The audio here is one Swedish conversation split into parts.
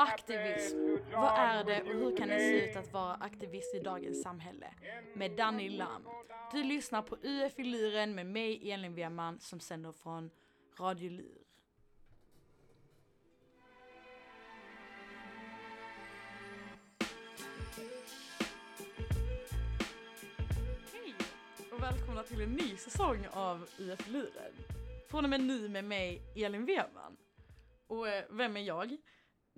Aktivism. Vad är det och hur kan det se ut att vara aktivist i dagens samhälle? Med Danny Lam. Du lyssnar på UF i luren med mig, Elin Weman som sänder från Radio Lur. Hej och välkomna till en ny säsong av UF i luren. Från och med nu med mig, Elin Weman. Och eh, vem är jag?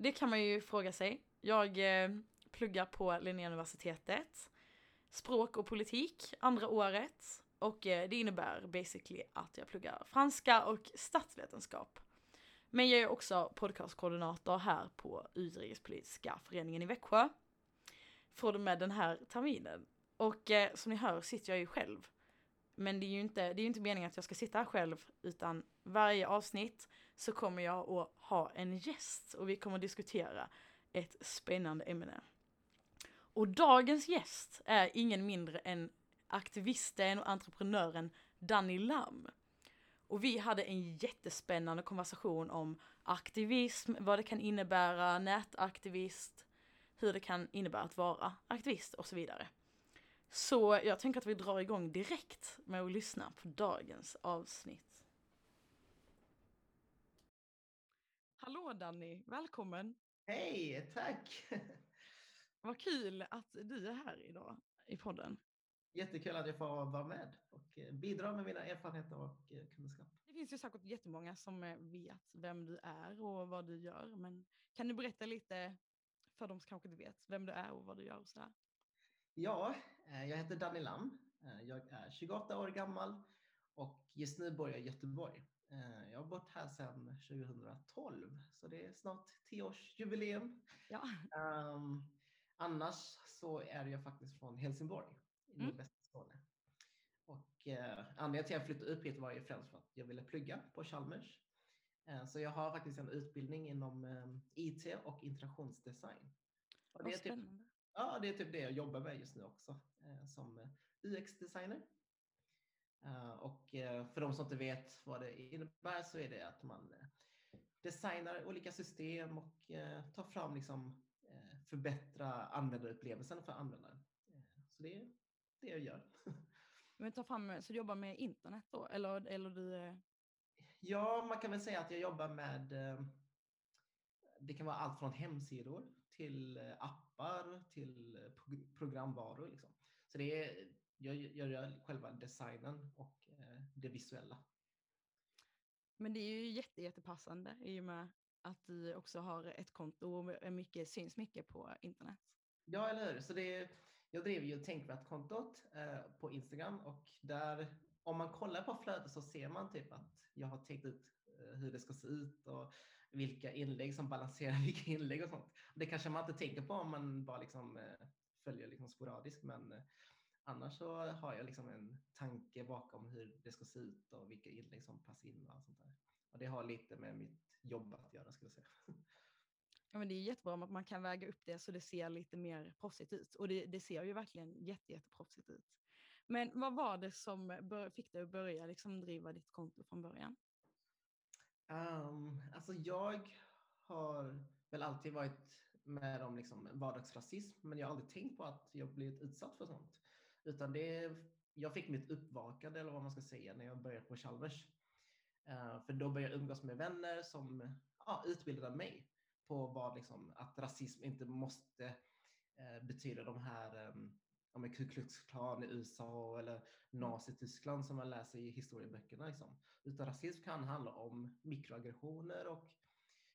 Det kan man ju fråga sig. Jag eh, pluggar på Linnéuniversitetet, språk och politik, andra året. Och eh, det innebär basically att jag pluggar franska och statsvetenskap. Men jag är också podcastkoordinator här på Utrikespolitiska föreningen i Växjö. Från och med den här terminen. Och eh, som ni hör sitter jag ju själv. Men det är ju inte, det är ju inte meningen att jag ska sitta här själv, utan varje avsnitt så kommer jag att ha en gäst och vi kommer att diskutera ett spännande ämne. Och dagens gäst är ingen mindre än aktivisten och entreprenören Danny Lam. Och vi hade en jättespännande konversation om aktivism, vad det kan innebära, nätaktivist, hur det kan innebära att vara aktivist och så vidare. Så jag tänker att vi drar igång direkt med att lyssna på dagens avsnitt. Hallå Danny, välkommen! Hej, tack! Vad kul att du är här idag i podden. Jättekul att jag får vara med och eh, bidra med mina erfarenheter och eh, kunskap. Det finns ju säkert jättemånga som eh, vet vem du är och vad du gör, men kan du berätta lite för de som kanske inte vet vem du är och vad du gör och sådär? Ja, jag heter Danny Lam. Jag är 28 år gammal och just nu bor jag i Göteborg. Eh, Jag har bott här sedan 2012, så det är snart 10-årsjubileum. Ja. Um, annars så är jag faktiskt från Helsingborg i Mm. nordvästra Skåne. Och eh, anledningen till att jag flyttade upp hit var ju främst för att jag ville plugga på Chalmers. Eh, så jag har faktiskt en utbildning inom eh, IT och interaktionsdesign. Och det, är typ, ja, det är typ det jag jobbar med just nu också eh, som eh, UX-designer. Eh, och eh, för de som inte vet vad det innebär så är det att man eh, designar olika system och tar fram liksom förbättra användarupplevelsen för användaren. Så det är det jag gör. Men ta fram, så du jobbar med internet då? Eller, eller du... Ja, man kan väl säga att jag jobbar med det kan vara allt från hemsidor till appar till pro- programvaror. Liksom. Så det är, jag, gör själva designen och eh, det visuella. Men det är ju jätte, jättepassande i och med att du också har ett konto och mycket, syns mycket på internet. Ja, eller hur? Så det är, jag driver ju Tänkvärt-kontot eh, på Instagram och där, om man kollar på flödet så ser man typ att jag har tänkt ut eh, hur det ska se ut och vilka inlägg som balanserar vilka inlägg och sånt. Det kanske man inte tänker på om man bara liksom eh, följer liksom sporadiskt, men annars så har jag liksom en tanke bakom hur det ska se ut och vilka inlägg som passar in och allt sånt där. Och det har lite med mitt jobb att göra skulle jag säga. Ja, men det är jättebra att man kan väga upp det så det ser lite mer proffsigt ut. Och det, det ser ju verkligen jätte, jätteproffsigt ut. Men vad var det som bör, fick dig att börja liksom driva ditt konto från början? Um, alltså jag har väl alltid varit med om liksom vardagsrasism, men jag har aldrig tänkt på att jag blivit utsatt för sånt. Utan det, jag fick mitt uppvakande, eller vad man ska säga, när jag började på Chalmers. Uh, för då började jag umgås med vänner som ja, utbildade mig på vad liksom, att rasism inte måste uh, betyda de här eh, um, om Ku Klux Klan i USA eller Nazityskland som man läser i historieböckerna. Liksom. Utan rasism kan handla om mikroaggressioner och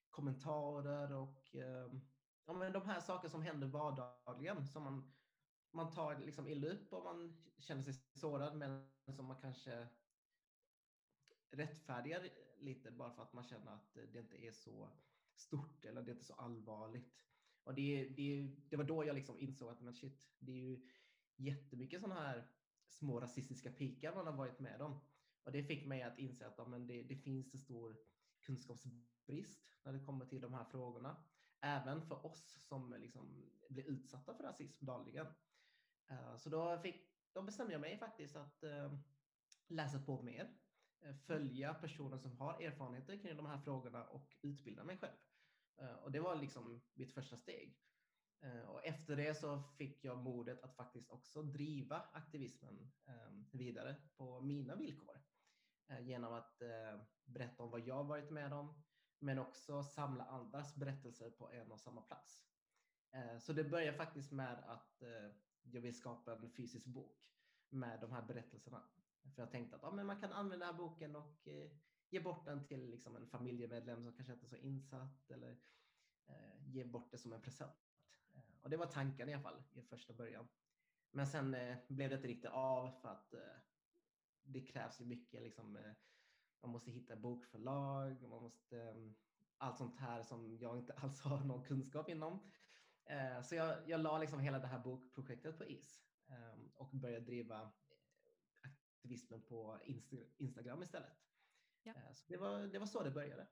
kommentarer och eh, ja, men de här sakerna som händer vardagligen som man, man tar liksom illa upp och man känner sig sårad men som man kanske rättfärdigar lite bara för att man känner att det inte är så stort eller det är inte så allvarligt. Och det, det, det var då jag liksom insåg att men shit, det är ju jättemycket sådana här små rasistiska pikar man har varit med om. Och det fick mig att inse att ja, men det, det finns en stor kunskapsbrist när det kommer till de här frågorna. Även för oss som liksom blir utsatta för rasism dagligen. Eh, så då, fick, då bestämde jag mig faktiskt att eh, läsa på mer, eh, följa personer som har erfarenheter kring de här frågorna och utbilda mig själv. och det var liksom mitt första steg. Och efter det så fick jag modet att faktiskt också driva aktivismen vidare på mina villkor. Genom att berätta om vad jag varit med om, men också samla andras berättelser på en och samma plats. Så det började faktiskt med att jag vill skapa en fysisk bok med de här berättelserna. För jag tänkte att ja, men man kan använda den här boken och eh, ge bort den till liksom en familjemedlem som kanske inte är så insatt eller eh, ge bort det som en present. Eh, och det var tanken i alla fall i första början. Men sen eh, blev det inte riktigt av för att eh, det krävs ju mycket. Liksom, eh, man måste hitta bokförlag, man måste, allt sånt här som jag inte alls har någon kunskap inom. Eh, så jag, jag la liksom hela det här bokprojektet på is ehm, och började driva aktivismen på Insta Instagram istället. Ja. Eh, så det var, det var så det började.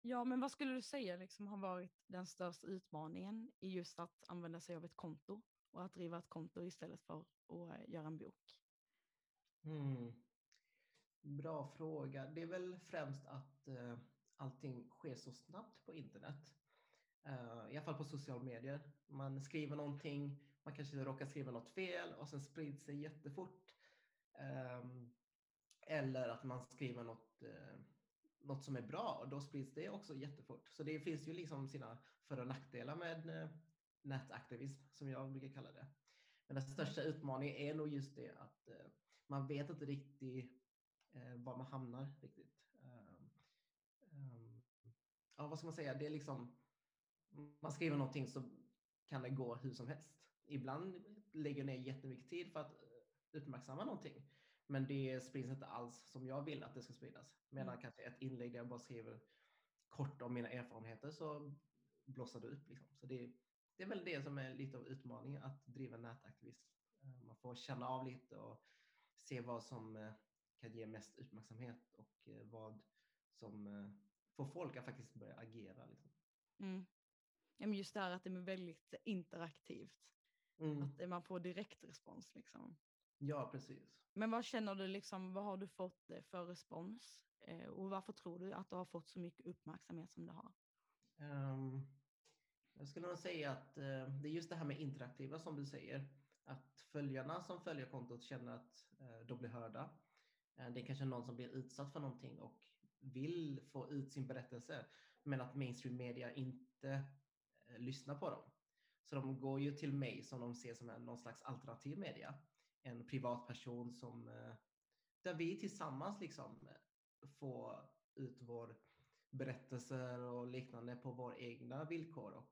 Ja, men vad skulle du säga liksom har varit den största utmaningen i just att använda sig av ett konto och att driva ett konto istället för att eh, göra en bok? Mm. Bra fråga. Det är väl främst att allting sker så snabbt på internet. Uh, I alla fall på sociala medier. Man skriver någonting, man kanske råkar skriva något fel och sen sprids det jättefort. Um, eller att man skriver något uh, något som är bra, och då sprids det också jättefort. Så det finns ju liksom sina för och nackdelar med uh, nätaktivism, som jag brukar kalla det. Men den största utmaningen är nog just det att uh, man vet inte riktigt var man hamnar riktigt. Ehm, um, ja, vad ska man säga? Det är liksom, man skriver någonting så kan det gå hur som helst. Ibland lägger jag ner jättemycket tid för att uppmärksamma någonting. Men det sprids inte alls som jag vill att det ska spridas. Medan mm. kanske ett inlägg där jag bara skriver kort om mina erfarenheter så blossar det upp. Liksom. Så det, det är väl det som är lite av utmaningen att driva nätaktivism. Eh, man får känna av lite och se vad som eh, kan ge mest uppmärksamhet och eh, vad som får folk att faktiskt börja agera. Liksom. Mm. Men just det här att det är väldigt interaktivt. Mm. Att man får direktrespons. Liksom. Ja, precis. Men vad känner du, liksom, vad har du fått eh, för respons? Eh, och varför tror du att du har fått så mycket uppmärksamhet som du har? Um, jag skulle nog säga att uh, det är just det här med interaktiva som du säger. Att följarna som följer kontot känner att uh, de blir hörda. Uh, det är kanske någon som blir utsatt för någonting och vill få ut sin berättelse, men att mainstream media inte Lyssna på dem. Så de går ju till mig som de ser som en, någon slags alternativ media en privatperson som eh, där vi tillsammans liksom eh, får ut vår berättelser och liknande på våra egna villkor och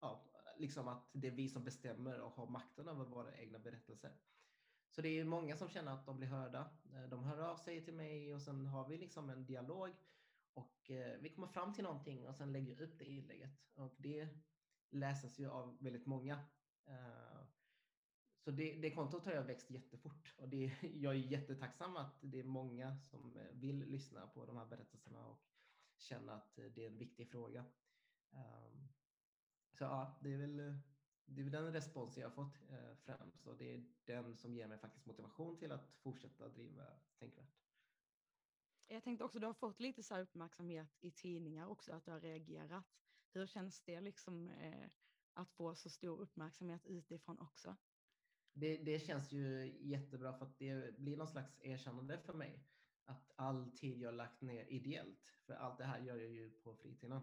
ja, liksom att det är vi som bestämmer och har makten över våra egna berättelser. Så det är många som känner att de blir hörda. Eh, de hör av sig till mig och sen har vi liksom en dialog och eh, vi kommer fram till någonting och sen lägger upp det inlägget och det läses ju av väldigt många. Eh, så det, det kontot har jag växt jättefort och det, jag är jättetacksam att det är många som eh, vill lyssna på de här berättelserna och känna att eh, det är en viktig fråga. Um, så ja, det är väl det är den respons jag har fått eh, främst och det är den som ger mig faktiskt motivation till att fortsätta driva Tänkvärt. Jag tänkte också, du har fått lite så uppmärksamhet i tidningar också, att du har reagerat. Hur känns det liksom eh, att få så stor uppmärksamhet utifrån också? det, det känns ju jättebra för att det blir någon slags erkännande för mig. Att all tid jag lagt ner ideellt, för allt det här gör jag ju på fritiden,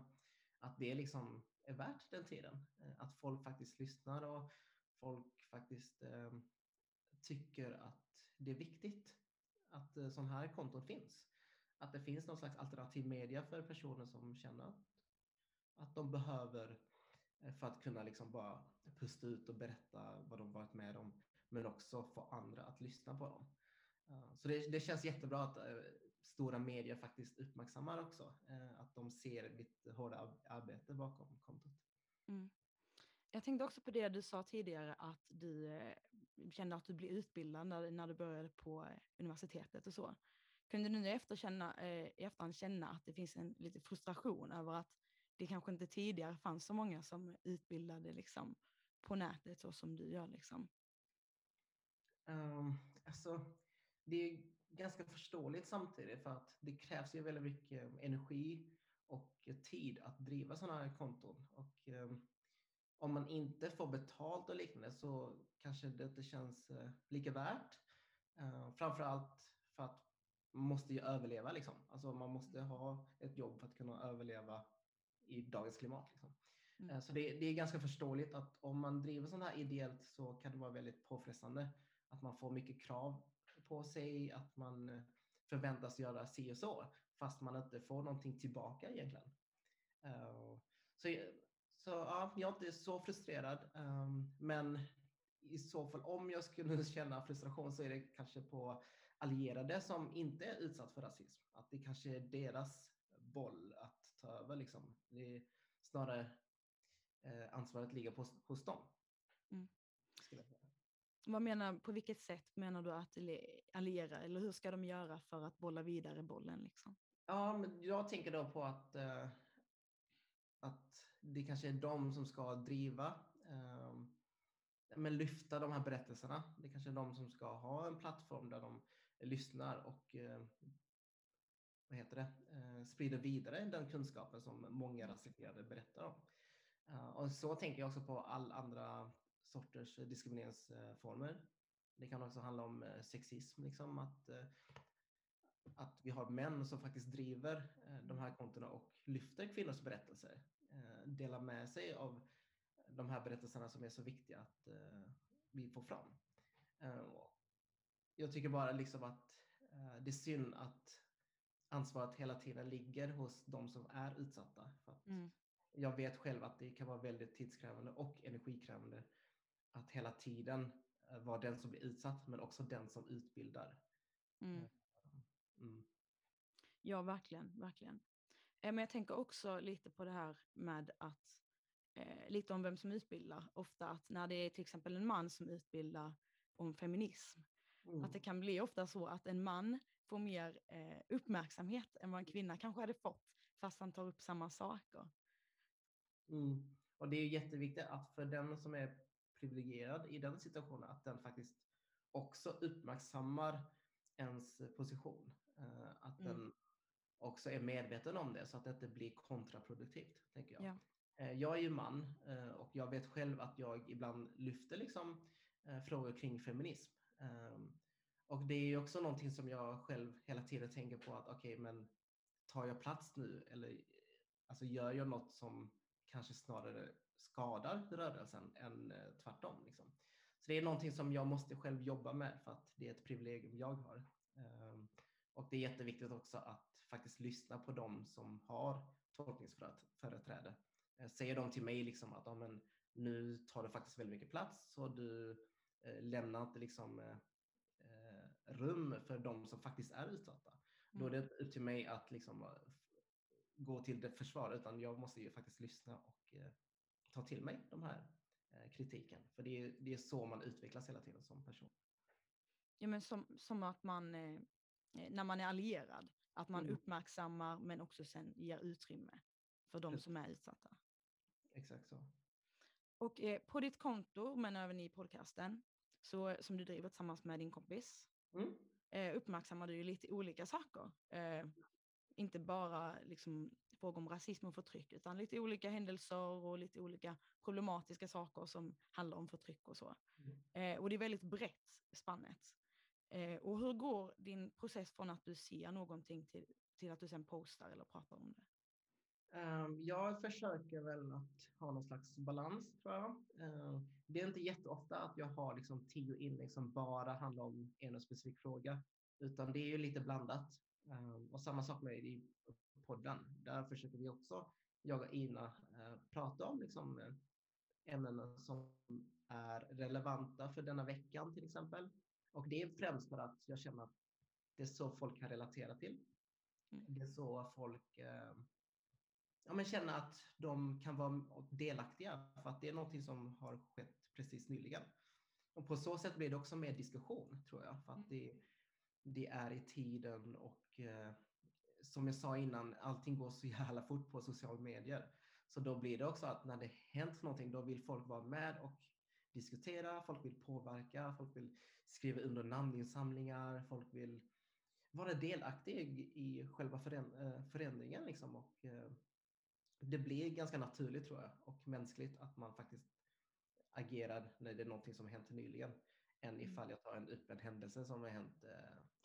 att det liksom är värt den tiden. Eh, att folk faktiskt lyssnar och folk faktiskt eh, tycker att det är viktigt att eh, sådana här konton finns. Att det finns någon slags alternativ media för personer som känner att, de behöver eh, för att kunna liksom bara pusta ut och berätta vad de varit med om, men också få andra att lyssna på dem. Eh, så det, det känns jättebra att eh, stora medier faktiskt uppmärksammar också, att de ser mitt hårda arbete bakom kontot. Mm. Jag tänkte också på det du sa tidigare att du kände att du blev utbildad när, när du började på universitetet och så. Kunde du nu efter känna, eh, i efterhand känna att det finns en lite frustration över att det kanske inte tidigare fanns så många som utbildade liksom, på nätet så som du gör. Liksom. Um, alltså, det är ganska förståeligt samtidigt för att det krävs ju väldigt mycket energi och tid att driva sådana här konton. Och, um, om man inte får betalt och liknande så kanske det inte känns uh, lika värt. framför framförallt för att måste ju överleva liksom. Alltså man måste ha ett jobb för att kunna överleva i dagens klimat. Liksom. Mm. Eh, så det, det, är ganska förståeligt att om man driver sånt här ideellt så kan det vara väldigt påfrestande. Att man får mycket krav på sig, att man eh, förväntas göra si och så, fast man inte får någonting tillbaka egentligen. Uh, så, så ja, jag är inte så frustrerad, um, men i så fall om jag skulle känna frustration så är det kanske på allierade som inte är utsatt för rasism. Att det kanske är deras boll att ta över. Liksom. Det är snarare eh, ansvaret ligger på, hos dem. Mm. Vad menar, på vilket sätt menar du att alliera eller hur ska de göra för att bolla vidare bollen? Liksom? Ja, men jag tänker då på att, eh, att det kanske är de som ska driva, eh, men lyfta de här berättelserna. Det kanske är de som ska ha en plattform där de lyssnar och eh, vad heter det, eh, sprider vidare den kunskapen som många rasifierade berättar om. Uh, och så tänker jag också på all andra sorters diskrimineringsformer. Det kan också handla om eh, sexism, liksom, att, eh, att vi har män som faktiskt driver de här kontona och lyfter kvinnors berättelser. Delar med sig av de här berättelserna som är så viktiga att vi får fram. Jag tycker bara liksom att det är synd att ansvaret hela tiden ligger hos de som är utsatta. Mm jag vet själv att det kan vara väldigt tidskrävande och energikrävande att hela tiden eh, vara den som blir utsatt, men också den som utbildar. Mm. Eh, mm. Ja, verkligen, verkligen. Eh, men jag tänker också lite på det här med att, eh, lite om vem som utbildar. Ofta att när det är till exempel en man som utbildar om feminism, mm. att det kan bli ofta så att en man får mer eh, uppmärksamhet än vad en kvinna kanske hade fått, fast han tar upp samma saker. Mm. Och det är jätteviktigt att för den som är privilegierad i den situationen, att den faktiskt också uppmärksammar ens position. Eh, att mm. den också är medveten om det så att det inte blir kontraproduktivt, tänker jag. Ja. Eh, jag är ju man eh, och jag vet själv att jag ibland lyfter liksom frågor kring feminism. Ehm, och det är ju också någonting som jag själv hela tiden tänker på att okej, okay, men tar jag plats nu eller alltså gör jag något som kanske snarare skadar rörelsen än eh, tvärtom. Liksom. Så det är någonting som jag måste själv jobba med för att det är ett privilegium jag har. Ehm, och det är jätteviktigt också att faktiskt lyssna på dem som har tolkningsföreträde. Eh, säger de till mig liksom att ah, men, nu tar du faktiskt väldigt mycket plats så du lämnar inte liksom, eh, rum för de som faktiskt är utsatta. Mm. Då är det upp till mig att liksom, gå till det försvar, utan jag måste ju faktiskt lyssna och eh, ta till mig de här eh, kritiken. För det är, det är så man utvecklas hela tiden som person. Ja, men som, som att man, eh, när man är allierad, att man mm. uppmärksammar men också sen ger utrymme för de som är utsatta. Exakt så. Och eh, på ditt konto, men även i podcasten, så, som du driver tillsammans med din kompis, mm. eh, uppmärksammar du ju lite olika saker. Eh, inte bara liksom frågor om rasism och förtryck, utan lite olika händelser och lite olika problematiska saker som handlar om förtryck och så. Mm. Eh, och det är väldigt brett spannet. Eh, och hur går din process från att du ser någonting till, till att du sen postar eller pratar om det? Um, jag försöker väl att ha någon slags balans tror jag. Uh, det är inte jätteofta att jag har liksom tio inlägg som bara handlar om en specifik fråga, utan det är ju lite blandat. Ehm, och samma sak med i podden. Där försöker vi också, jag och Ina, eh, prata om liksom, eh, ämnen som är relevanta för denna veckan till exempel. Och det är främst för att jag känner att det är så folk kan relatera till. Mm. Det är så folk eh, ja, men känner att de kan vara delaktiga för att det är någonting som har skett precis nyligen. Och på så sätt blir det också mer diskussion tror jag. För att mm. det, det är i tiden och eh, som jag sa innan, allting går så jävla fort på sociala medier. Så då blir det också att när det hänt någonting, då vill folk vara med och diskutera, folk vill påverka, folk vill skriva under namninsamlingar, folk vill vara delaktig i själva förändringen liksom och det blir ganska naturligt tror jag och mänskligt att man faktiskt agerar när det är någonting som hänt nyligen än mm. ifall jag tar en öppen händelse som har hänt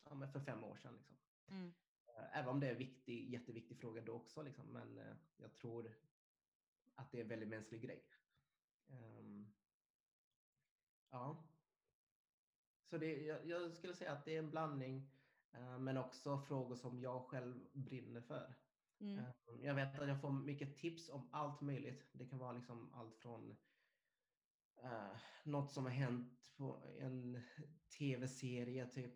ja, för fem år sedan. Liksom. Mm. Även om det är en viktig, jätteviktig fråga då också, liksom, men jag tror att det är en väldigt mänsklig grej. Um, ja. Så det, jag, jag, skulle säga att det är en blandning, uh, men också frågor som jag själv brinner för. Mm. Ehm, jag vet att jag får mycket tips om allt möjligt. Det kan vara liksom allt från uh, något som har hänt på en tv-serie typ.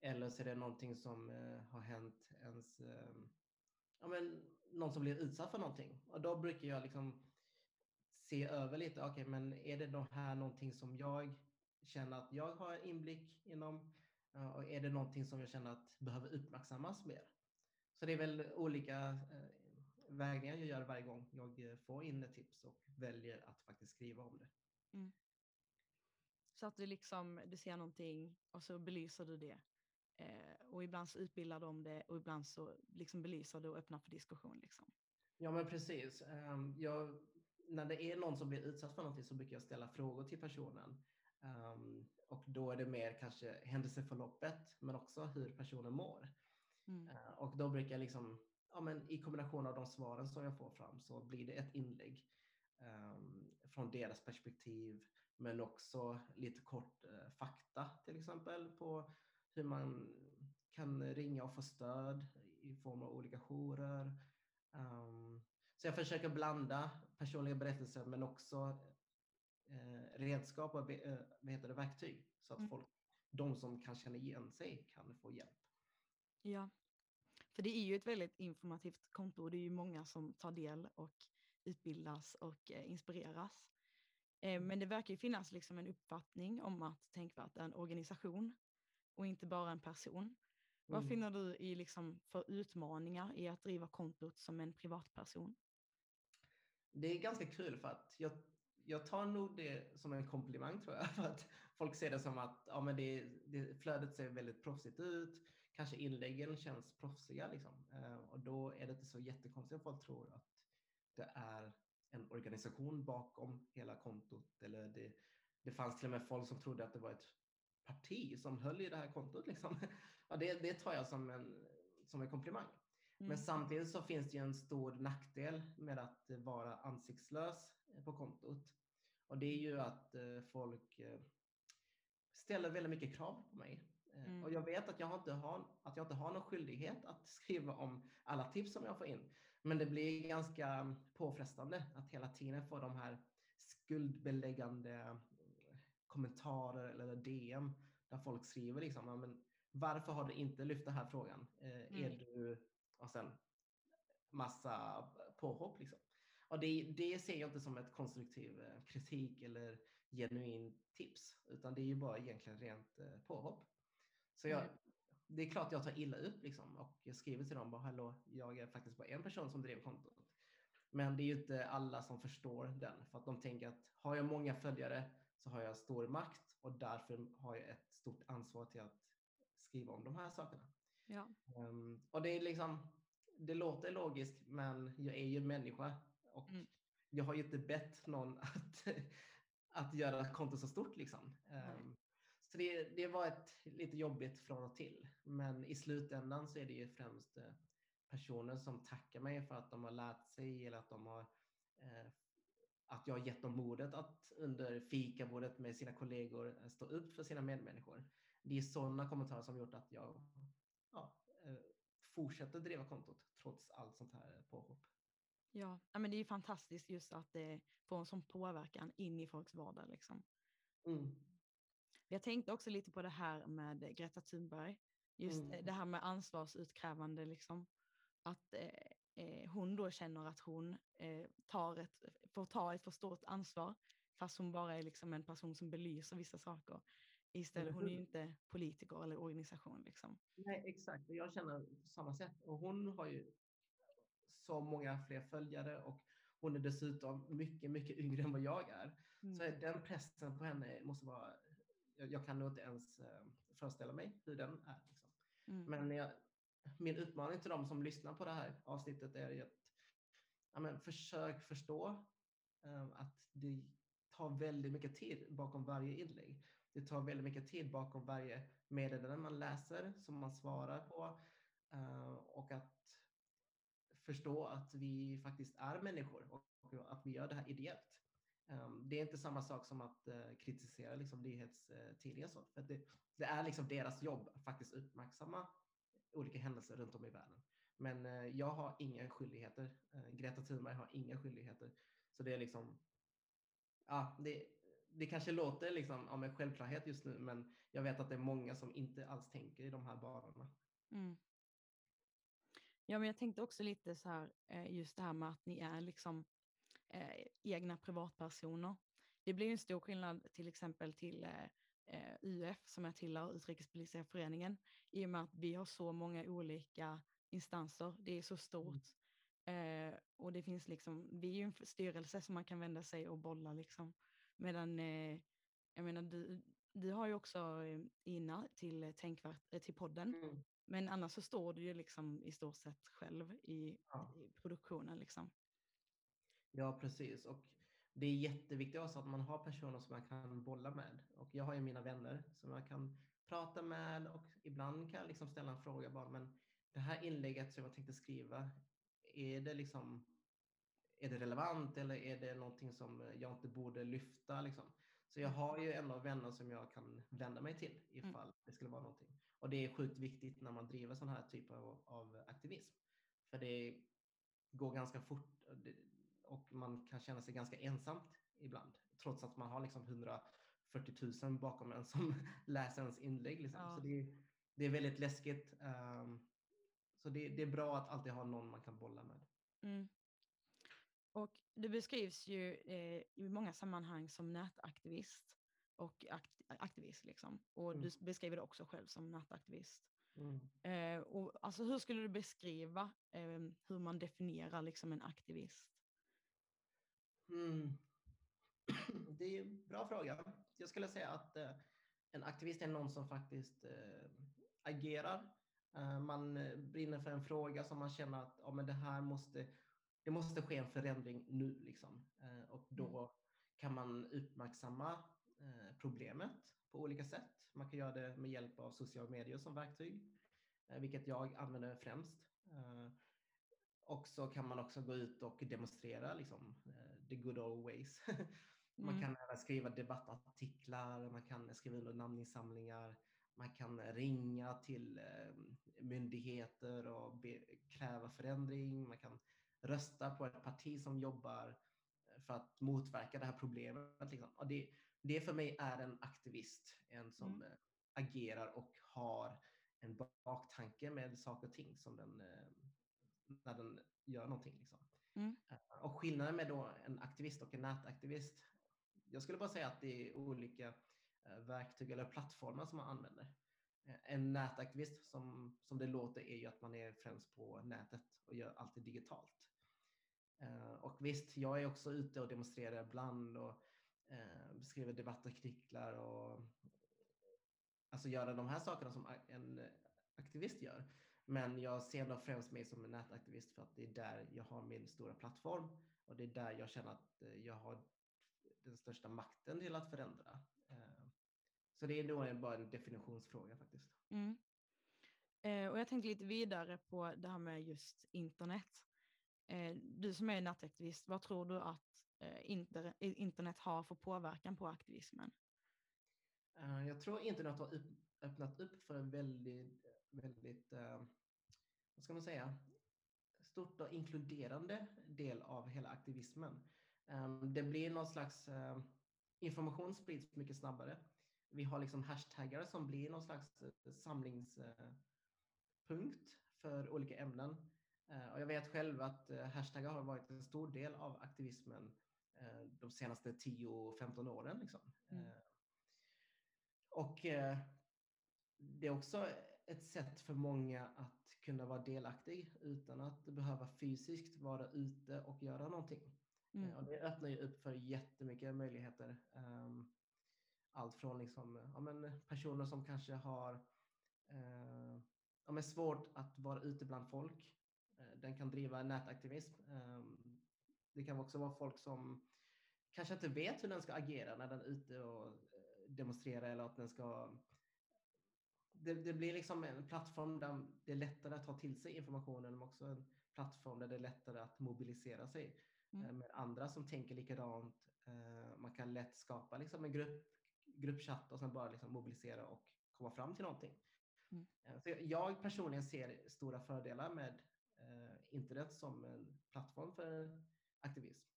Eller så är det någonting som uh, har hänt ens, uh, ja, men, någon som blir utsatt för någonting. Och då brukar jag liksom se över lite, okej, okay, men är det då här någonting som jag känner att jag har inblick inom? Och är det någonting som jag känner att behöver uppmärksammas mer? Så det är väl olika eh, vägningar jag gör varje gång jag eh, får in ett tips och väljer att faktiskt skriva om det. Mm. Så att du liksom, du ser någonting och så belyser du det. Eh, och ibland så utbildar du om det och ibland så liksom belyser du och öppnar för diskussion. Liksom. Ja men precis. Um, jag när det är någon som blir utsatt för någonting så brukar jag ställa frågor till personen. Um, och då är det mer kanske händelseförloppet men också hur personen mår. Mm. Uh, och då brukar jag liksom, ja, men i kombination av de svaren som jag får fram så blir det ett inlägg um, från deras perspektiv men också lite kort uh, fakta till exempel på hur man kan ringa och få stöd i form av olika jourer. Um, så jag försöker blanda personliga berättelser men också eh, redskap och eh, vad heter det, verktyg så att mm. folk, de som kan känna igen sig kan få hjälp. Ja, för det är ju ett väldigt informativt konto och det är ju många som tar del och utbildas och eh, inspireras. Eh, mm. men det verkar ju finnas liksom en uppfattning om att Tänkvärt är en organisation och inte bara en person. Mm. Vad finner du i liksom för utmaningar i att driva kontot som en privatperson? det är ganska kul för att jag, jag tar nog det som en komplimang tror jag. För att folk ser det som att ja, men det, det, flödet ser väldigt proffsigt ut. Kanske inläggen känns proffsiga. Liksom. Eh, och då är det inte så jättekonstigt att folk tror att det är en organisation bakom hela kontot. Eller det, det fanns till och med folk som trodde att det var ett parti som höll i det här kontot. Liksom. Ja, det, det tar jag som en, som en komplimang. Mm. Men samtidigt så finns det ju en stor nackdel med att vara ansiktslös på kontot. Och det är ju att eh, folk eh, ställer väldigt mycket krav på mig. Eh, mm. Och jag vet att jag, inte har, att jag inte har någon skyldighet att skriva om alla tips som jag får in. Men det blir ganska påfrestande att hela tiden få de här skuldbeläggande kommentarer eller DM där folk skriver liksom, men varför har du inte lyft den här frågan? Mm. Är du och sen massa påhopp. Liksom. Och det, det ser jag inte som ett konstruktiv eh, kritik eller genuin tips, utan det är ju bara egentligen rent eh, påhopp. Så jag, mm. det är klart jag tar illa upp liksom, och jag skriver till dem bara hallå, jag är faktiskt bara en person som driver kontot. Men det är ju inte alla som förstår den för att de tänker att har jag många följare så har jag stor makt och därför har jag ett stort ansvar till att skriva om de här sakerna. Ja. Um, och det är liksom, det låter logiskt, men jag är ju människa och mm. jag har ju inte bett någon att, att göra kontot så stort liksom. Um, så det, det var ett lite jobbigt från och till, men i slutändan så är det ju främst eh, personer som tackar mig för att de har lärt sig eller att de har eh, att jag har gett dem modet att under fikabordet med sina kollegor eh, stå upp för sina medmänniskor. Det är sådana kommentarer som gjort att jag fortsätter driva kontot trots allt sånt här påhopp. Ja, men det är ju fantastiskt just att det får en sån påverkan in i folks vardag. Liksom. Mm. Jag tänkte också lite på det här med Greta Thunberg, just mm. det här med ansvarsutkrävande, liksom. att eh, eh, hon då känner att hon eh, tar ett, får ta ett för stort ansvar, fast hon bara är liksom en person som belyser vissa saker. Istället, hon är ju inte politiker eller organisation. Liksom. Nej, exakt. Jag känner på samma sätt. Och hon har ju så många fler följare och hon är dessutom mycket, mycket yngre än vad jag är. Mm. Så den pressen på henne måste vara, jag, kan nog inte ens uh, föreställa mig hur den är. Liksom. Mm. Men jag, min utmaning till de som lyssnar på det här avsnittet är att ja, men försök förstå eh, att det tar väldigt mycket tid bakom varje inlägg. Det tar väldigt mycket tid bakom varje meddelande man läser, som man svarar på. eh, och att förstå att vi faktiskt är människor och att vi gör det här ideellt. Um, det är inte samma sak som att uh, kritisera liksom, nyhetstidningar. Eh, så, för det, det, är liksom deras jobb att faktiskt uppmärksamma olika händelser runt om i världen. Men uh, jag har inga skyldigheter. Greta Thunberg har inga skyldigheter. Så det är liksom, ja, det, det kanske låter liksom om en självklarhet just nu, men jag vet att det är många som inte alls tänker i de här banorna. Mm. Ja, men jag tänkte också lite så här, just det här med att ni är liksom eh, egna privatpersoner. Det blir en stor skillnad till exempel till eh, UF som jag tillhör, Utrikespolitiska föreningen, i och med att vi har så många olika instanser. Det är så stort. Mm. Eh, och det finns liksom, vi är ju en styrelse som man kan vända sig och bolla liksom. Medan, eh, jag menar du, du har ju också eh, Ina till, tänkvärt, till podden. Mm. Men annars så står du ju liksom i stort sett själv i, ja. i produktionen liksom. Ja, precis. Och det är jätteviktigt också att man har personer som man kan bolla med. Och jag har ju mina vänner som jag kan prata med och ibland kan jag liksom ställa en fråga bara, men det här inlägget som jag tänkte skriva, är det liksom är det relevant eller är det någonting som jag inte borde lyfta? Liksom? Så jag har ju ändå vänner som jag kan vända mig till ifall mm. det skulle vara någonting. Och det är sjukt viktigt när man driver sån här typ av, av aktivism. För det går ganska fort och man kan känna sig ganska ensamt ibland, trots att man har liksom 140 000 bakom en som läser ens inlägg. Liksom. Ja. Så det, det, är väldigt läskigt. Um, så det, det, är bra att alltid ha någon man kan bolla med. Mm. Och du beskrivs ju eh, i många sammanhang som nätaktivist och akt aktivist. Liksom. Och mm. du beskriver det också själv som nätaktivist. Mm. Eh, och, alltså, hur skulle du beskriva eh, hur man definierar liksom, en aktivist? Mm. Det är en bra fråga. Jag skulle säga att eh, en aktivist är någon som faktiskt eh, agerar. Eh, man brinner för en fråga som man känner att ja, men det här måste, det måste ske en förändring nu. Liksom. och då mm. kan man uppmärksamma problemet på olika sätt. Man kan göra det med hjälp av sociala medier som verktyg, vilket jag använder främst. Och så kan man också gå ut och demonstrera liksom, the good old ways. man mm. kan även skriva debattartiklar, man kan skriva under namninsamlingar, man kan ringa till eh, myndigheter och be, kräva förändring, man kan rösta på ett parti som jobbar eh, för att motverka det här problemet. Liksom. Och det, det för mig är en aktivist, en som mm. Eh, agerar och har en baktanke med saker och ting som den, när den gör någonting. Liksom. Mm. Eh, och skillnaden med då en aktivist och en nätaktivist, jag skulle bara säga att det är olika eh, verktyg eller plattformar som man använder. Eh, en nätaktivist, som, som det låter, är ju att man är främst på nätet och gör allt digitalt. Och visst, jag är också ute och demonstrerar ibland och skriver debattartiklar och alltså göra de här sakerna som en aktivist gör. Men jag ser nog främst mig som en nätaktivist för att det är där jag har min stora plattform och det är där jag känner att eh, jag har den största makten till att förändra. Eh, så det är nog bara en definitionsfråga faktiskt. Mm. Eh, och jag tänkte lite vidare på det här med just internet. Du som är nätaktivist, vad tror du att internet har för påverkan på aktivismen? Jag tror internet har öppnat upp för en väldigt, väldigt vad ska man säga, stort och inkluderande del av hela aktivismen. Ehm, det blir någon slags eh, information sprids mycket snabbare. Vi har liksom hashtaggar som blir någon slags eh, samlingspunkt för olika ämnen. Eh, och jag vet själv att hashtaggar har varit en stor del av aktivismen de senaste 10-15 åren. Liksom. Mm. Och det är också ett sätt för många att kunna vara delaktig utan att behöva fysiskt vara ute och göra någonting. Mm. Och det öppnar ju upp för jättemycket möjligheter. Um, allt från liksom, ja, men personer som kanske har uh, ja, svårt att vara ute bland folk. Eh, den kan driva nätaktivism. Ehm, det kan också vara folk som kanske inte vet hur den ska agera när den är ute och eh, demonstrerar eller att den ska det, det, blir liksom en plattform där det är lättare att ta till sig informationen men också en plattform där det är lättare att mobilisera sig mm. Eh, med andra som tänker likadant. Man kan lätt skapa liksom en grupp, gruppchatt och sen bara liksom mobilisera och komma fram till någonting. Mm. Så jag personligen ser stora fördelar med internet som en plattform för aktivism.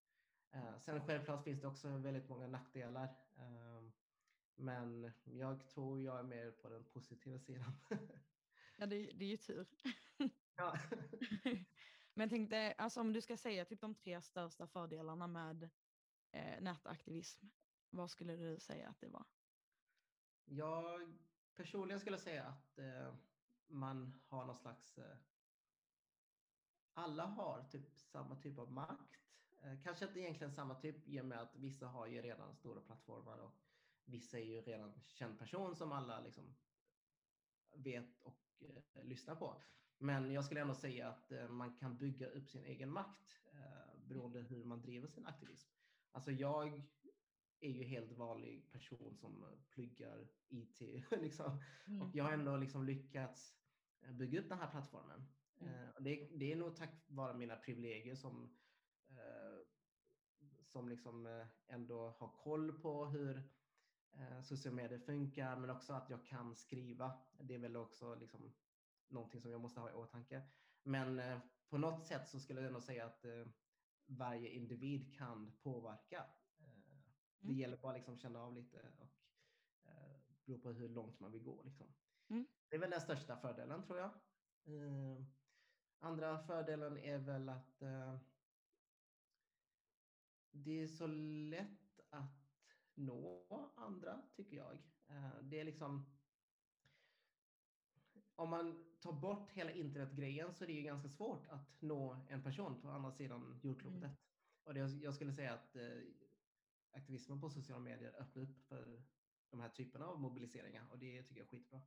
Eh, sen självklart finns det också väldigt många nackdelar. Men jag tror jag är mer på den positiva sidan. ja, det, det är ju tur. ja. men jag tänkte, alltså om du ska säga typ de tre största fördelarna med eh, nätaktivism, vad skulle du säga att det var? Jag personligen skulle säga att eh, man har någon slags eh, alla har typ samma typ av makt. Eh, kanske inte egentligen samma typ i och med att vissa har ju redan stora plattformar och vissa är ju redan känd person som alla liksom vet och eh, lyssnar på. Men jag skulle ändå säga att eh, man kan bygga upp sin egen makt eh, beroende hur man driver sin aktivism. Alltså jag är ju helt vanlig person som pluggar IT liksom. Mm. och jag har ändå liksom lyckats bygga upp den här plattformen. Mm. Det, det, är nog tack vare mina privilegier som, eh, som liksom eh, ändå har koll på hur sociala medier funkar, men också att jag kan skriva. Det är väl också liksom någonting som jag måste ha i åtanke. Men på något sätt så skulle jag ändå säga att varje individ kan påverka. Det mm. gäller bara liksom känna av lite och bero på hur långt man vill gå. Liksom. Mm. Det är väl den största fördelen tror jag. Andra fördelen är väl att eh, det är så lätt att nå andra, tycker jag. Eh, det är liksom... Om man tar bort hela internetgrejen så är det ju ganska svårt att nå en person på andra sidan jordklotet. Mm. Och det, jag skulle säga att eh, aktivismen på sociala medier öppnar upp för de här typerna av mobiliseringar och det tycker jag är skitbra.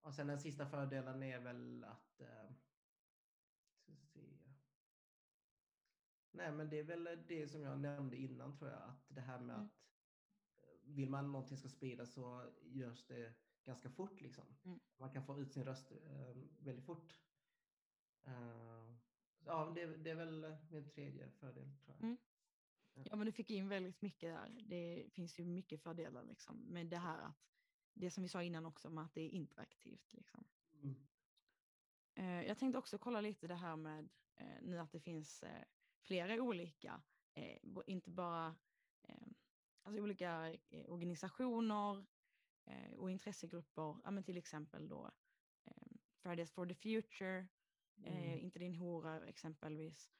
Och sen den sista fördelen är väl att eh, Nej, men det är väl det som jag nämnde innan tror jag, att det här med mm. att vill man någonting ska spridas så görs det ganska fort liksom. Mm. Man kan få ut sin röst uh, väldigt fort. Uh, ja, det, det, är väl min tredje fördel tror jag. Mm. Ja, men du fick in väldigt mycket där. Det finns ju mycket fördelar liksom med det här att det som vi sa innan också med att det är interaktivt liksom. Mm. Uh, jag tänkte också kolla lite det här med nu att det finns flera olika, eh, inte bara eh, alltså olika eh, organisationer eh, och intressegrupper, ja, men till exempel då eh, Fridays for the Future, eh, mm. Inte din hora exempelvis.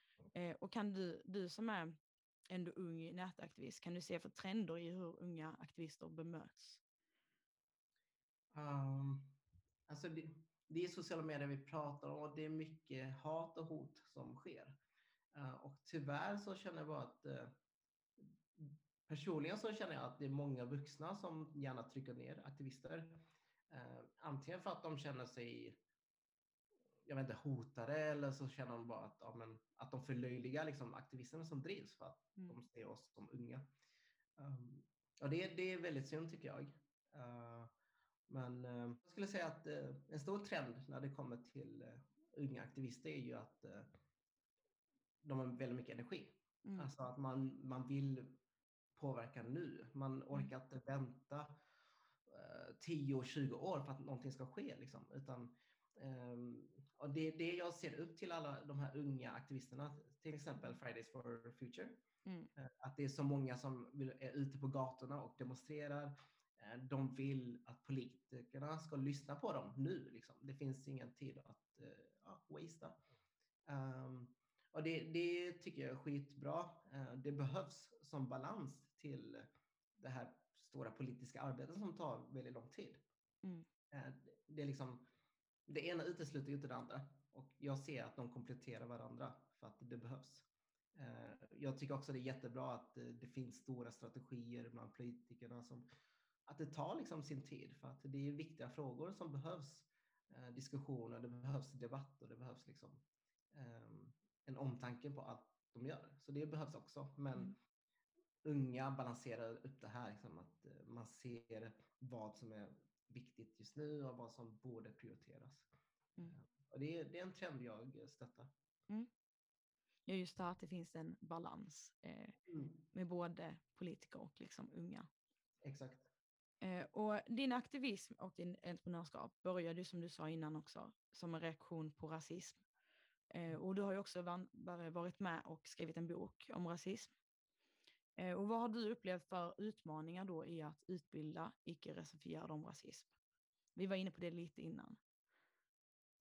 och kan du, du som är ändå ung nätaktivist, kan du se för trender i hur unga aktivister bemöts? Um, alltså det, det är sociala medier vi pratar om och det är mycket hat och hot som sker. Eh, och tyvärr så känner jag bara att eh, personligen så känner jag att det är många vuxna som gärna trycker ner aktivister. Eh, antingen för att de känner sig jag vet inte, hotade eller så känner de bara att, ja, men, att de förlöjligar liksom, aktivisterna som drivs för att mm. de ser oss som unga. Um, och det, det är väldigt synd tycker jag. Uh, men uh, jag skulle säga att uh, en stor trend när det kommer till unga aktivister är ju att de har väldigt mycket energi. Mm. Alltså att man, man vill påverka nu. Man mm. orkar inte vänta eh, 10-20 år för att någonting ska ske. Liksom. Utan, eh, och det är det jag ser upp till alla de här unga aktivisterna, till exempel Fridays for Future. Mm. Eh, att det är så många som är ute på gatorna och demonstrerar. Eh, de vill att politikerna ska lyssna på dem nu. Liksom. Det finns ingen tid att ja, wastea. Um, och det, det tycker jag är skitbra. Eh, det behövs som balans till det här stora politiska arbetet som tar väldigt lång tid. Mm. Eh, det, är liksom, det ena utesluter inte det andra och jag ser att de kompletterar varandra för att det behövs. Eh, jag tycker också det är jättebra att det finns stora strategier bland politikerna som att det tar liksom sin tid för att det är viktiga frågor som behövs eh, diskussioner, det behövs debatt och det behövs liksom eh, en omtanke på allt de gör. Så det behövs också. Men Mm. Unga balanserar upp det här, liksom, att eh, man ser vad som är viktigt just nu och vad som borde prioriteras. Mm. Eh, Och det, är, det är en trend jag stöttar. Ja, just det här att det finns en balans eh, med både politiker och liksom unga. Exakt. Eh, och din aktivism och din entreprenörskap började ju som du sa innan också som en reaktion på rasism. Eh, och du har ju också varit med och skrivit en bok om rasism. Eh, och vad har du upplevt för utmaningar då i att utbilda icke-rasifierade om rasism? Vi var inne på det lite innan.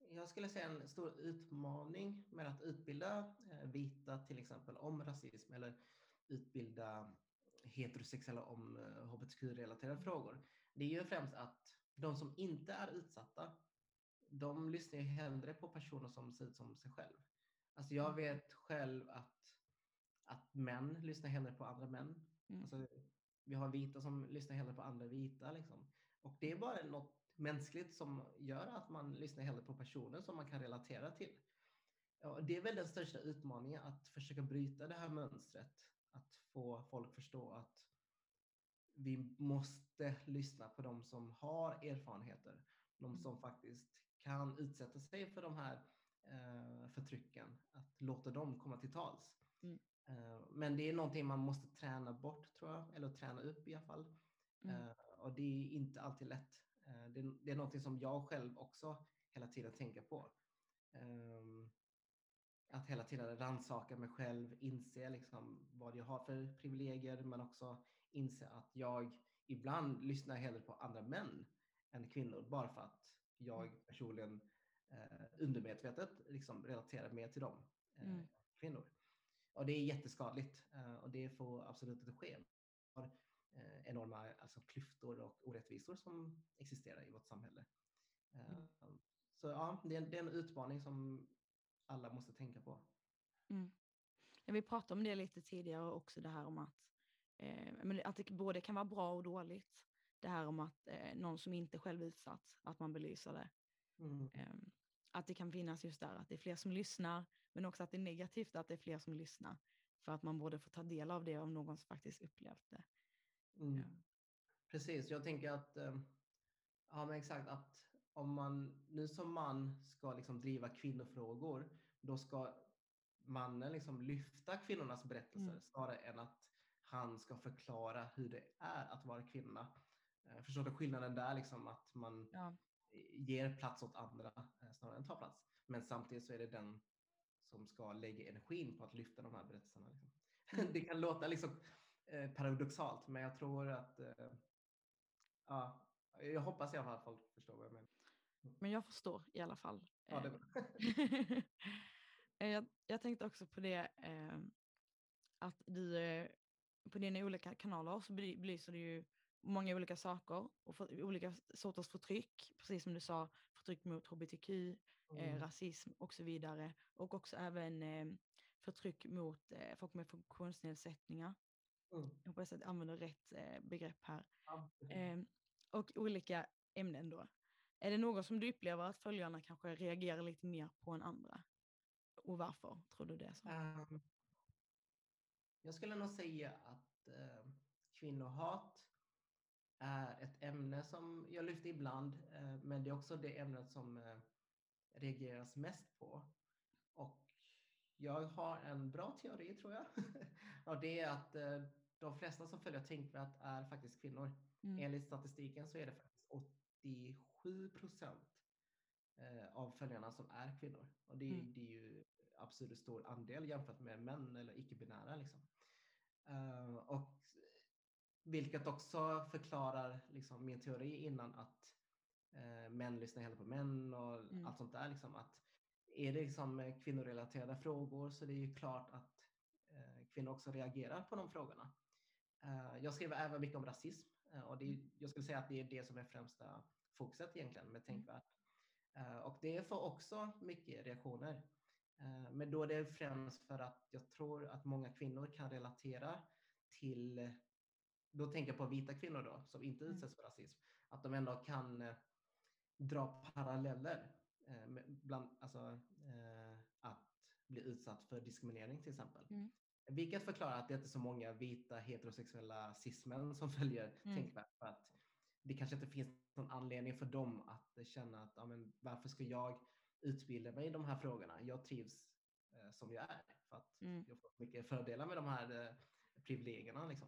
Jag skulle säga en stor utmaning med att utbilda eh, vita till exempel om rasism eller utbilda heterosexuella om eh, hbtq-relaterade frågor. Det är ju främst att de som inte är utsatta, de lyssnar ju hellre på personer som ser ut som sig själv. Alltså jag vet själv att, att män lyssnar hellre på andra män. Mm. Alltså, vi har vita som lyssnar hellre på andra vita. Liksom. Och det är bara något mänskligt som gör att man lyssnar hellre på personer som man kan relatera till. Och det är väl den största utmaningen, att försöka bryta det här mönstret. Att få folk förstå att vi måste lyssna på de som har erfarenheter. De Mm. som faktiskt kan utsätta sig för de här eh, förtrycken. Att låta dem komma till tals. Mm. Eh, men det är någonting man måste träna bort tror jag, eller träna upp i alla fall. Mm. Eh, och det är inte alltid lätt. Eh, det, det är någonting som jag själv också hela tiden tänker på. Ehm, att hela tiden rannsaka mig själv, inse liksom vad jag har för privilegier, men också inse att jag ibland lyssnar hellre på andra män än kvinnor, bara för att jag personligen eh, undermedvetet liksom relaterar mer till dem, eh, Mm. kvinnor. Och det är jätteskadligt och och det får absolut inte ske. Har, eh, enorma alltså, klyftor och orättvisor som existerar i vårt samhälle. Eh, Mm. Så ja, det är, det är en utmaning som alla måste tänka på. Mm. Ja, vi pratade om det lite tidigare också, det här om att, eh, att det både kan vara bra och dåligt. Det här om att eh, någon som inte själv utsatt, att man belyser det. Mm. Ehm, att det kan finnas just där, att det är fler som lyssnar, men också att det är negativt att det är fler som lyssnar. För att man borde få ta del av det av någon som faktiskt upplevt det. Mm. Ja. Precis, jag tänker att, eh, ja men exakt att om man nu som man ska liksom driva kvinnofrågor, då ska mannen liksom lyfta kvinnornas berättelser Mm. snarare än att han ska förklara hur det är att vara kvinna. Eh, Förstår du skillnaden där, liksom att man Ja. Ger plats åt andra eh, snarare än tar plats. Men samtidigt så är det den som ska lägga energin på att lyfta de här berättelserna. Liksom. Mm. det kan låta liksom eh, paradoxalt, men jag tror att eh, ja, jag hoppas i alla fall att folk förstår vad jag menar. Men jag förstår i alla fall. Ja, det jag, jag tänkte också på det eh, att du på dina olika kanaler så bely- belyser du ju många olika saker och för, olika sorters förtryck, precis som du sa, förtryck mot hbtq, eh, Mm. rasism och så vidare. Och också även eh, förtryck mot eh, folk med funktionsnedsättningar. Mm. Jag hoppas att jag använder rätt eh, begrepp här. Eh, och olika ämnen då. Är det något som du upplever att följarna kanske reagerar lite mer på än andra? Och varför tror du det är så? Ehm, jag skulle nog säga att eh, kvinnohat är ett ämne som jag lyfter ibland, eh, men det är också det ämnet som eh, reageras mest på. Och jag har en bra teori tror jag. och det är att eh, de flesta som följer Tänkvärt är faktiskt kvinnor. Mm. Enligt statistiken så är det faktiskt 87 procent av följarna som är kvinnor. Och det, är- Mm. det är ju absolut stor andel jämfört med män eller icke-binära. Liksom. Och vilket också förklarar liksom, min teori innan att eh, män lyssnar hellre på män och Mm. allt sånt där. Liksom, att är det liksom kvinnorelaterade frågor så det är ju klart att eh, kvinnor också reagerar på de frågorna. Eh, jag skriver även mycket om rasism eh, och det är, jag skulle säga att det är det som är främsta fokuset egentligen med Tänkvärt. Eh, och det får också mycket reaktioner. Eh, men då är det främst för att jag tror att många kvinnor kan relatera till, då tänker jag på vita kvinnor då, som inte Mm. utsätts för rasism, att de ändå kan eh, dra paralleller eh, bland, alltså, eh, att bli utsatt för diskriminering till exempel. Mm. Vilket förklarar att det inte är så många vita heterosexuella cismän som följer Mm. Tänkvärt. För att det kanske inte finns någon anledning för dem att känna att ja, men, varför ska jag utbilda mig i de här frågorna? Jag trivs eh, som jag är för att Mm. jag får mycket fördelar med de här eh, privilegierna. Liksom.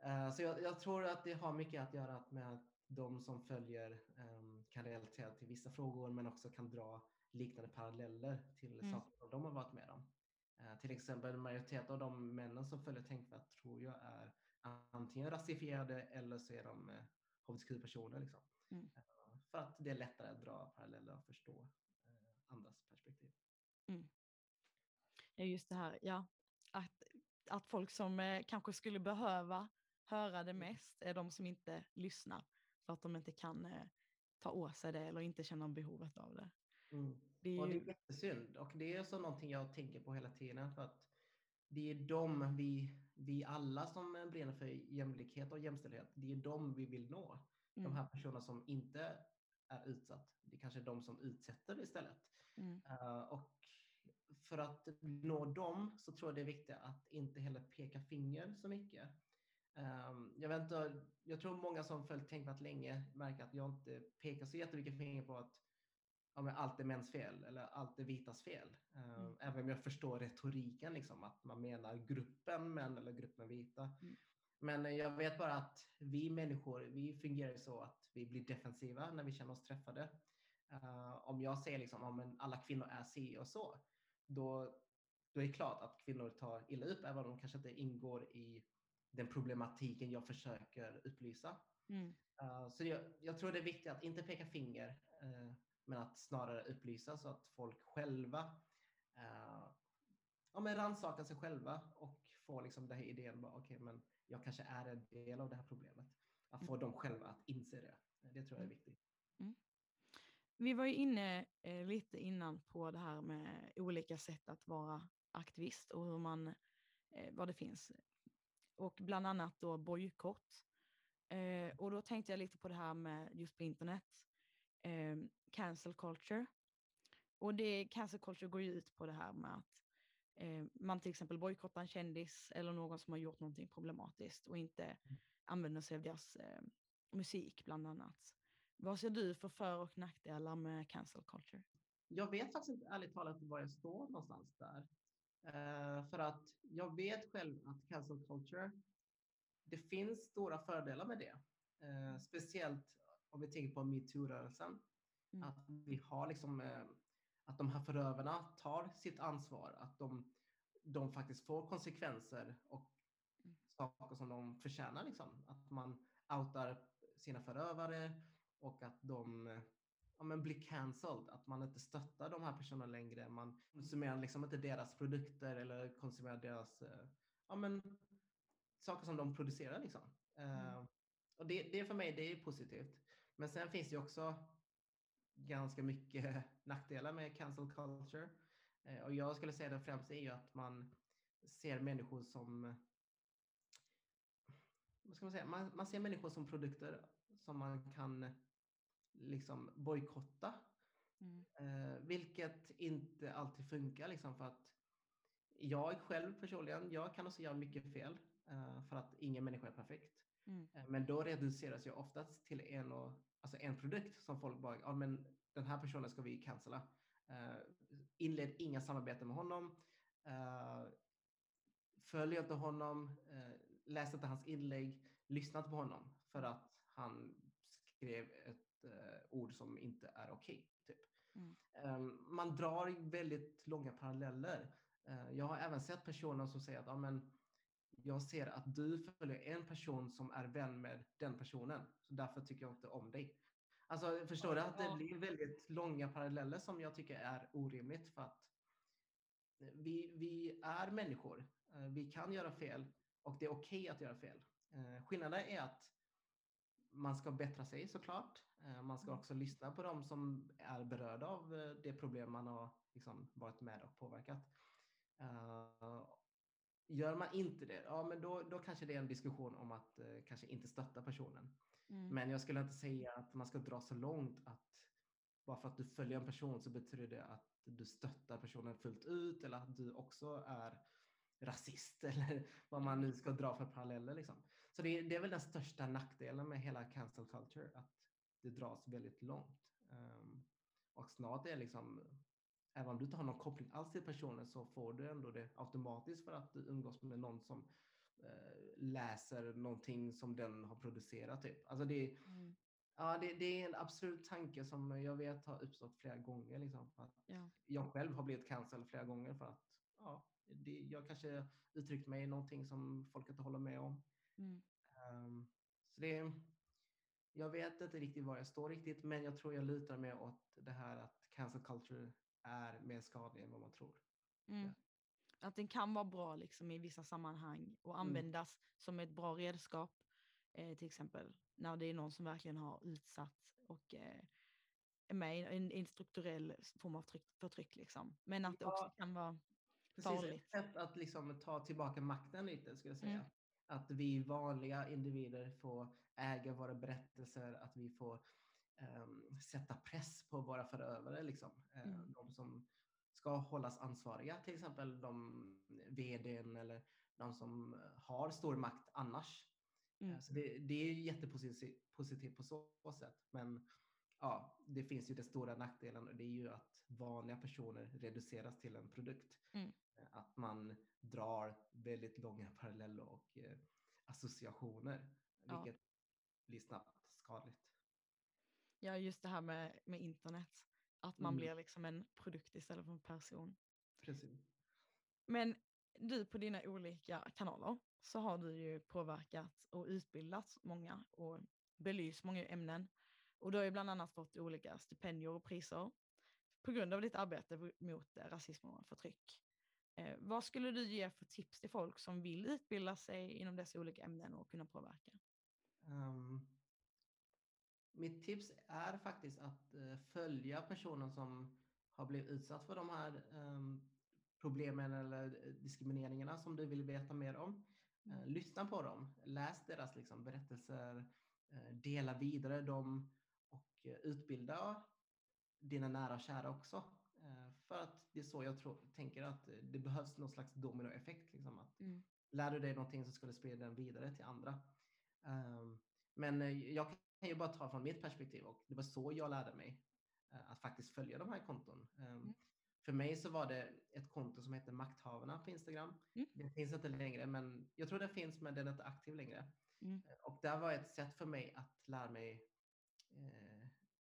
Eh, så jag, jag tror att det har mycket att göra med att de som följer eh, kan relatera till vissa frågor men också kan dra liknande paralleller till Mm. saker som de har varit med om. Eh, till exempel majoriteten av de männen som följer Tänkvärt tror jag är antingen rasifierade eller så är de eh, hbtq-personer. Liksom. Mm. För att det är lättare att dra paralleller och förstå andras perspektiv. Ja, just det här, ja. Att, att folk som eh, kanske skulle behöva höra det mest är de som inte lyssnar för att de inte kan eh, ta åt sig det eller inte känner behovet av det. Det är Och det ju, är jättesynd. Och det är så någonting jag tänker på hela tiden. För att det är de, vi, vi alla som brinner för jämlikhet och jämställdhet, det är de vi vill nå. De mm, här personerna som inte är utsatt. Det är kanske de som utsätter det istället. mm, Eh, och för att nå dem så tror jag det är viktigt att inte heller peka finger så mycket. Ehm, jag, vet inte, jag tror många som följt Tänkvärt länge märker att jag inte pekar så jättemycket finger på att ja, allt är mäns fel eller allt är vitas fel. Ehm, Mm. Även om jag förstår retoriken, liksom, att man menar gruppen män eller gruppen vita. Mm. Men eh, jag vet bara att vi människor, vi fungerar så att vi blir defensiva när vi känner oss träffade. Eh, om jag säger liksom, ja, men alla kvinnor är si och så, då, då är det klart att kvinnor tar illa upp, även om de kanske inte ingår i den problematiken jag försöker upplysa. mm, Eh, så jag, jag tror det är viktigt att inte peka finger, eh, men att snarare upplysa så att folk själva uh, ja, men rannsakar sig själva och får liksom den här idén, bara, okej, men jag kanske är en del av det här problemet. Att få dem själva att inse det. Det tror jag är viktigt. Vi var ju inne eh, lite innan på det här med olika sätt att vara aktivist och hur man, eh, vad det finns. Och bland annat då bojkott. Eh, och då tänkte jag lite på det här med just på internet, eh, cancel culture. Och det cancel culture går ju ut på det här med att eh, man till exempel bojkottar en kändis eller någon som har gjort någonting problematiskt och inte använder sig av deras eh, musik bland annat. Vad ser du för för och nackdelar med cancel culture? Jag vet faktiskt inte ärligt talat var jag står någonstans där. Eh, för att jag vet själv att cancel culture, det finns stora fördelar med det. Eh, speciellt om vi tänker på metoo-rörelsen. Mm. Att vi har liksom, eh, att de här förövarna tar sitt ansvar, att de, de faktiskt får konsekvenser och Mm. saker som de förtjänar. Liksom. Att man outar sina förövare och att de ja, men blir cancelled, att man inte stöttar de här personerna längre. Man konsumerar liksom inte deras produkter eller konsumerar deras eh, ja, men, saker som de producerar. Liksom. Mm. och det, det för mig det är positivt. Men sen finns det också ganska mycket nackdelar med cancel culture. Eh, och jag skulle säga det främst är ju att man ser människor som vad ska man säga? Man, man ser människor som produkter som man kan liksom bojkotta. Mm. Eh, vilket inte alltid funkar liksom för att jag själv personligen, jag kan också göra mycket fel eh, för att ingen människa är perfekt. Mm. Eh, Men då reduceras jag oftast till en, och, alltså en produkt som folk bara, ja men den här personen ska vi cancella. Inled inga samarbeten med honom. Följ inte honom. Läs inte hans inlägg. Lyssna inte på honom för att han skrev ett ord som inte är okej. Okay, typ. Mm. Um, man drar väldigt långa paralleller. Uh, jag har även sett personer som säger att ja, men, jag ser att du följer en person som är vän med den personen. Så därför tycker jag inte om dig. Alltså förstår du att det blir väldigt långa paralleller som jag tycker är orimligt för att vi, vi är människor. Eh, Vi kan göra fel och det är okej okay att göra fel. Eh, Skillnaden är att man ska bättra sig såklart. Eh, Man ska också lyssna på dem som är berörda av det problem man har liksom varit med och påverkat. gör man inte det, ja men då, då kanske det är en diskussion om att eh, kanske inte stötta personen. Mm. Men jag skulle inte säga att man ska dra så långt att bara för att du följer en person så betyder det att du stöttar personen fullt ut eller att du också är rasist eller vad man nu ska dra för paralleller. Liksom. Så det, det är väl den största nackdelen med hela cancel culture, att det dras väldigt långt. Um, och snart är liksom, även om du inte har någon koppling alls till personen så får du ändå det automatiskt för att du umgås med någon som uh, läser någonting som den har producerat. Typ. Alltså det, mm. ja, det, det, är en absolut tanke som jag vet har uppstått flera gånger. Liksom, ja. Jag själv har blivit cancel flera gånger för att ja, det, jag kanske uttryckt mig i någonting som folk inte håller med om. Mm. Um, så det, jag vet inte riktigt var jag står riktigt, men jag tror jag lutar mer åt det här att cancel culture är mer skadlig än vad man tror. Mm. Ja. Att den kan vara bra liksom, i vissa sammanhang och mm. användas mm. som ett bra redskap. Eh, till exempel när det är någon som verkligen har utsatts och eh, är med i en, en strukturell form av tryck, förtryck. Liksom. Men att det också kan vara Precis, ett sätt att liksom ta tillbaka makten lite skulle jag säga. Mm. Att vi vanliga individer får äga våra berättelser, att vi får um, sätta press på våra förövare, liksom. Eh, mm. de som ska hållas ansvariga, till exempel de vdn eller de som har stor makt annars. Mm. Eh, så det, det är jättepositivt på så sätt. Men ja, det finns ju den stora nackdelen och det är ju att vanliga personer reduceras till en produkt. Mm. Att man drar väldigt långa paralleller och eh, associationer, ja. vilket blir snabbt skadligt. Ja, just det här med, med internet. Att man mm. blir liksom en produkt istället för en person. Precis. Men du på dina olika kanaler så har du ju påverkat och utbildat många och belyst många ämnen. Och du har ju bland annat fått olika stipendier och priser på grund av ditt arbete mot eh, rasism och förtryck. Eh, vad skulle du ge för tips till folk som vill utbilda sig inom dessa olika ämnen och kunna påverka? Um, mitt tips är faktiskt att uh, följa personen som har blivit utsatt för de här um, problemen eller diskrimineringarna som du vill veta mer om. Uh, lyssna på dem, läs deras liksom, berättelser, uh, dela vidare dem utbilda dina nära och kära också. Eh, för att det är så jag tror, tänker att det behövs någon slags dominoeffekt. Liksom, att mm. Lär du dig någonting så ska du sprida den vidare till andra. Ehm, men eh, jag kan ju bara ta från mitt perspektiv och det var så jag lärde mig eh, att faktiskt följa de här konton. Ehm, mm. För mig så var det ett konto som heter Makthavarna på Instagram. Mm. Det finns inte längre, men jag tror det finns, men den är inte aktiv längre. Mm. Och det var ett sätt för mig att lära mig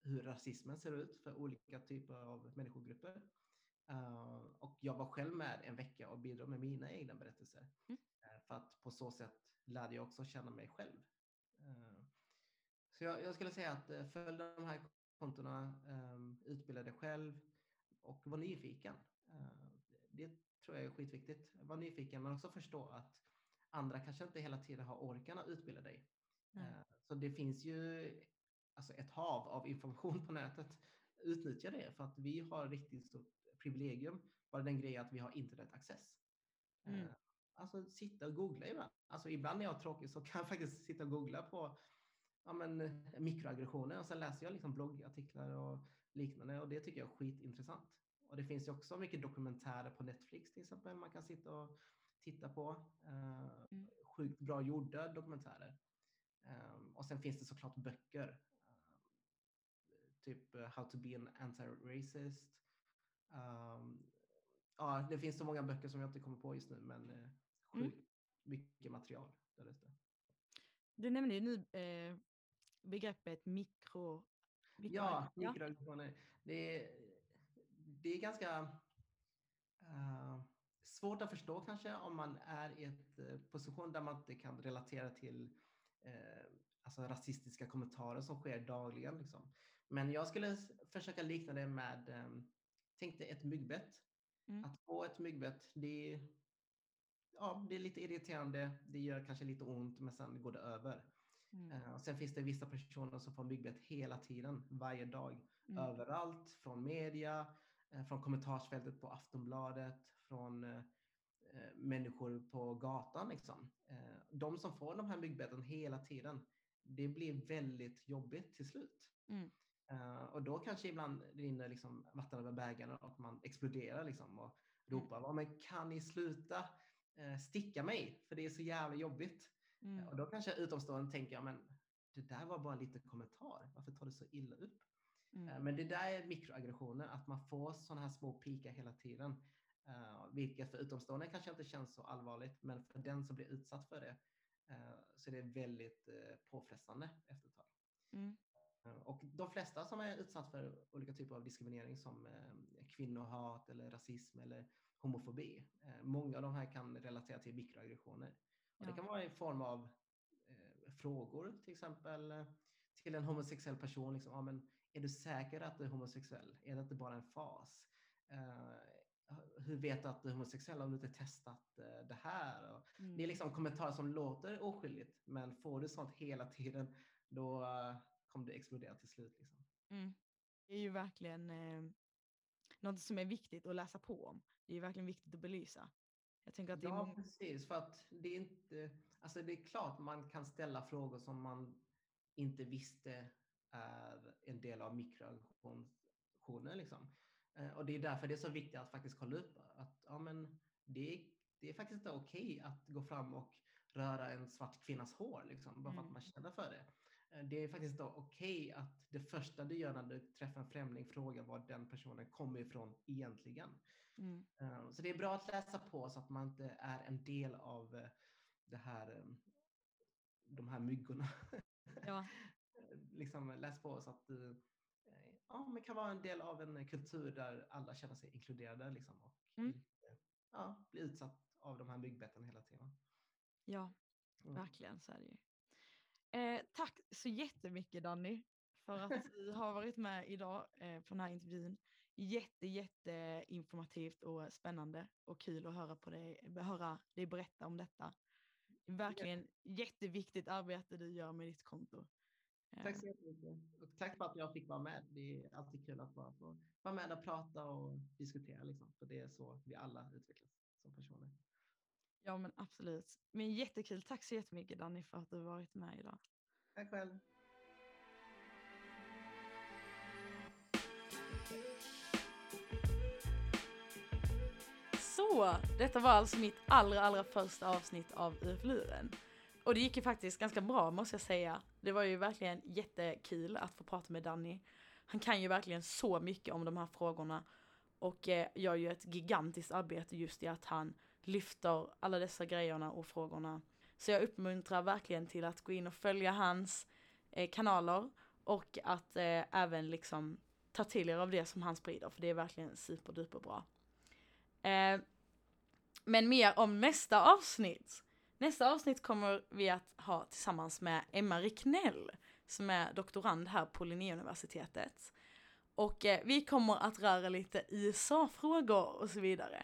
hur rasismen ser ut för olika typer av människogrupper. Uh, och jag var själv med en vecka och bidrog med mina egna berättelser. Mm. Uh, för att på så sätt lärde jag också känna mig själv. Uh, så jag, jag, skulle säga att följ de här kontona, um, utbilda dig själv och var nyfiken. det tror jag är skitviktigt. Var nyfiken men också förstå att andra kanske inte hela tiden har orken att utbilda dig. Mm. Så det finns ju alltså ett hav av information på nätet. Utnyttja det för att vi har riktigt stort privilegium. Bara den grejen att vi har internetaccess. Mm. Uh, alltså sitta och googla ibland. Alltså ibland när jag är tråkig så kan jag faktiskt sitta och googla på ja, men, mikroaggressioner och sen läser jag liksom bloggartiklar och liknande och det tycker jag är skitintressant. Och det finns ju också mycket dokumentärer på Netflix till exempel man kan sitta och titta på. Uh, mm. Sjukt bra gjorda dokumentärer. Um, och sen finns det såklart böcker typ uh, How to be an anti-racist. Um, ja, det finns så många böcker som jag inte kommer på just nu, men uh, sjukt mm. mycket material där ute. Du nämnde ju nu eh, begreppet mikro... mikro ja, mikroaggressioner. Det, är, det är ganska uh, svårt att förstå kanske om man är i en position där man inte kan relatera till eh, alltså rasistiska kommentarer som sker dagligen. Liksom. Men jag skulle försöka likna det med, um, tänk dig ett myggbett. Mm. Att få ett myggbett, det är, ja, det är lite irriterande, det gör kanske lite ont, men sen går det över. Mm. Uh, och sen finns det vissa personer som får myggbett hela tiden, varje dag, mm. överallt, från media, uh, från kommentarsfältet på Aftonbladet, från eh, människor på gatan. Liksom. Eh, de som får de här myggbeten hela tiden, det blir väldigt jobbigt till slut. Mm. Uh, och då kanske ibland rinner liksom vatten över bägaren och man exploderar liksom och ropar mm. men kan ni sluta uh, sticka mig? För det är så jävla jobbigt. Mm. Uh, och då kanske utomstående tänker jag, men det där var bara en liten kommentar. Varför tar du så illa upp? Mm. men det där är mikroaggressioner, att man får sådana här små pikar hela tiden. vilket för utomstående kanske inte känns så allvarligt, men för den som blir utsatt för det så är det väldigt påfrestande efter ett tag. Mm. Och de flesta som är utsatta för olika typer av diskriminering som eh, kvinnohat eller rasism eller homofobi, eh, många av de här kan relatera till mikroaggressioner. Ja. Det kan vara i form av eh, frågor, till exempel till en homosexuell person. Liksom, ja, men är du säker att du är homosexuell? Är det inte bara en fas? hur vet du att du är homosexuell om du inte testat det här? Mm. Det är liksom kommentarer som låter oskyldigt, men får du sånt hela tiden, då kommer det explodera till slut. Liksom. Mm. Det är ju verkligen eh, något som är viktigt att läsa på om. Det är ju verkligen viktigt att belysa. Jag tänker att ja, är precis. För att det är inte, alltså det är klart man kan ställa frågor som man inte visste är en del av mikroaggressioner. Liksom. Eh, och det är därför det är så viktigt att faktiskt kolla upp att ja, men det, är, det är faktiskt inte okej okay att gå fram och röra en svart kvinnas hår, liksom, bara för att mm. man känner för det. Eh, det är faktiskt okej okay att det första du gör när du träffar en främling frågar var den personen kommer ifrån egentligen. Mm. Eh, så det är bra att läsa på så att man inte är en del av eh, det här, de här myggorna. Ja. liksom läs på så att du ja, men kan vara en del av en kultur där alla känner sig inkluderade liksom, och mm. ja, blir utsatt av de här myggbetten hela tiden. Ja, mm. verkligen så är det ju. Eh, tack så jättemycket Danny för att du har varit med idag eh, på den här intervjun. Jätte, jätte informativt och spännande och kul att höra, på dig, höra dig berätta om detta. Verkligen jätteviktigt arbete du gör med ditt konto. Tack så jättemycket. Och tack för att jag fick vara med. Det är alltid kul att vara, vara med och prata och diskutera. Liksom. För det är så vi alla utvecklas som personer. Ja men absolut. Men jättekul. Tack så jättemycket Danny för att du varit med idag. Tack själv. Så, detta var alltså mitt allra, allra första avsnitt av UF-luren. Och det gick ju faktiskt ganska bra måste jag säga. Det var ju verkligen jättekul att få prata med Danny. Han kan ju verkligen så mycket om de här frågorna och eh, gör ju ett gigantiskt arbete just i att han lyfter alla dessa grejerna och frågorna. Så jag uppmuntrar verkligen till att gå in och följa hans eh, kanaler och att eh, även liksom ta till er av det som han sprider för det är verkligen superduper bra. Eh, men mer om nästa avsnitt. Nästa avsnitt kommer vi att ha tillsammans med Emma Ricknell som är doktorand här på Linnéuniversitetet. Och eh, vi kommer att röra lite USA-frågor och så vidare.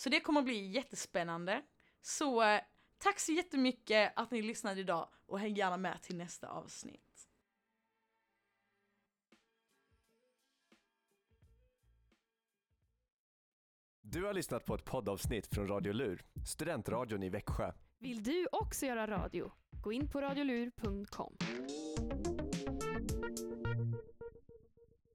Så det kommer bli jättespännande. Så eh, tack så jättemycket att ni lyssnade idag och häng gärna med till nästa avsnitt. Du har lyssnat på ett poddavsnitt från Radio Lur, studentradion i Växjö. Vill du också göra radio? Gå in på radiolur.com.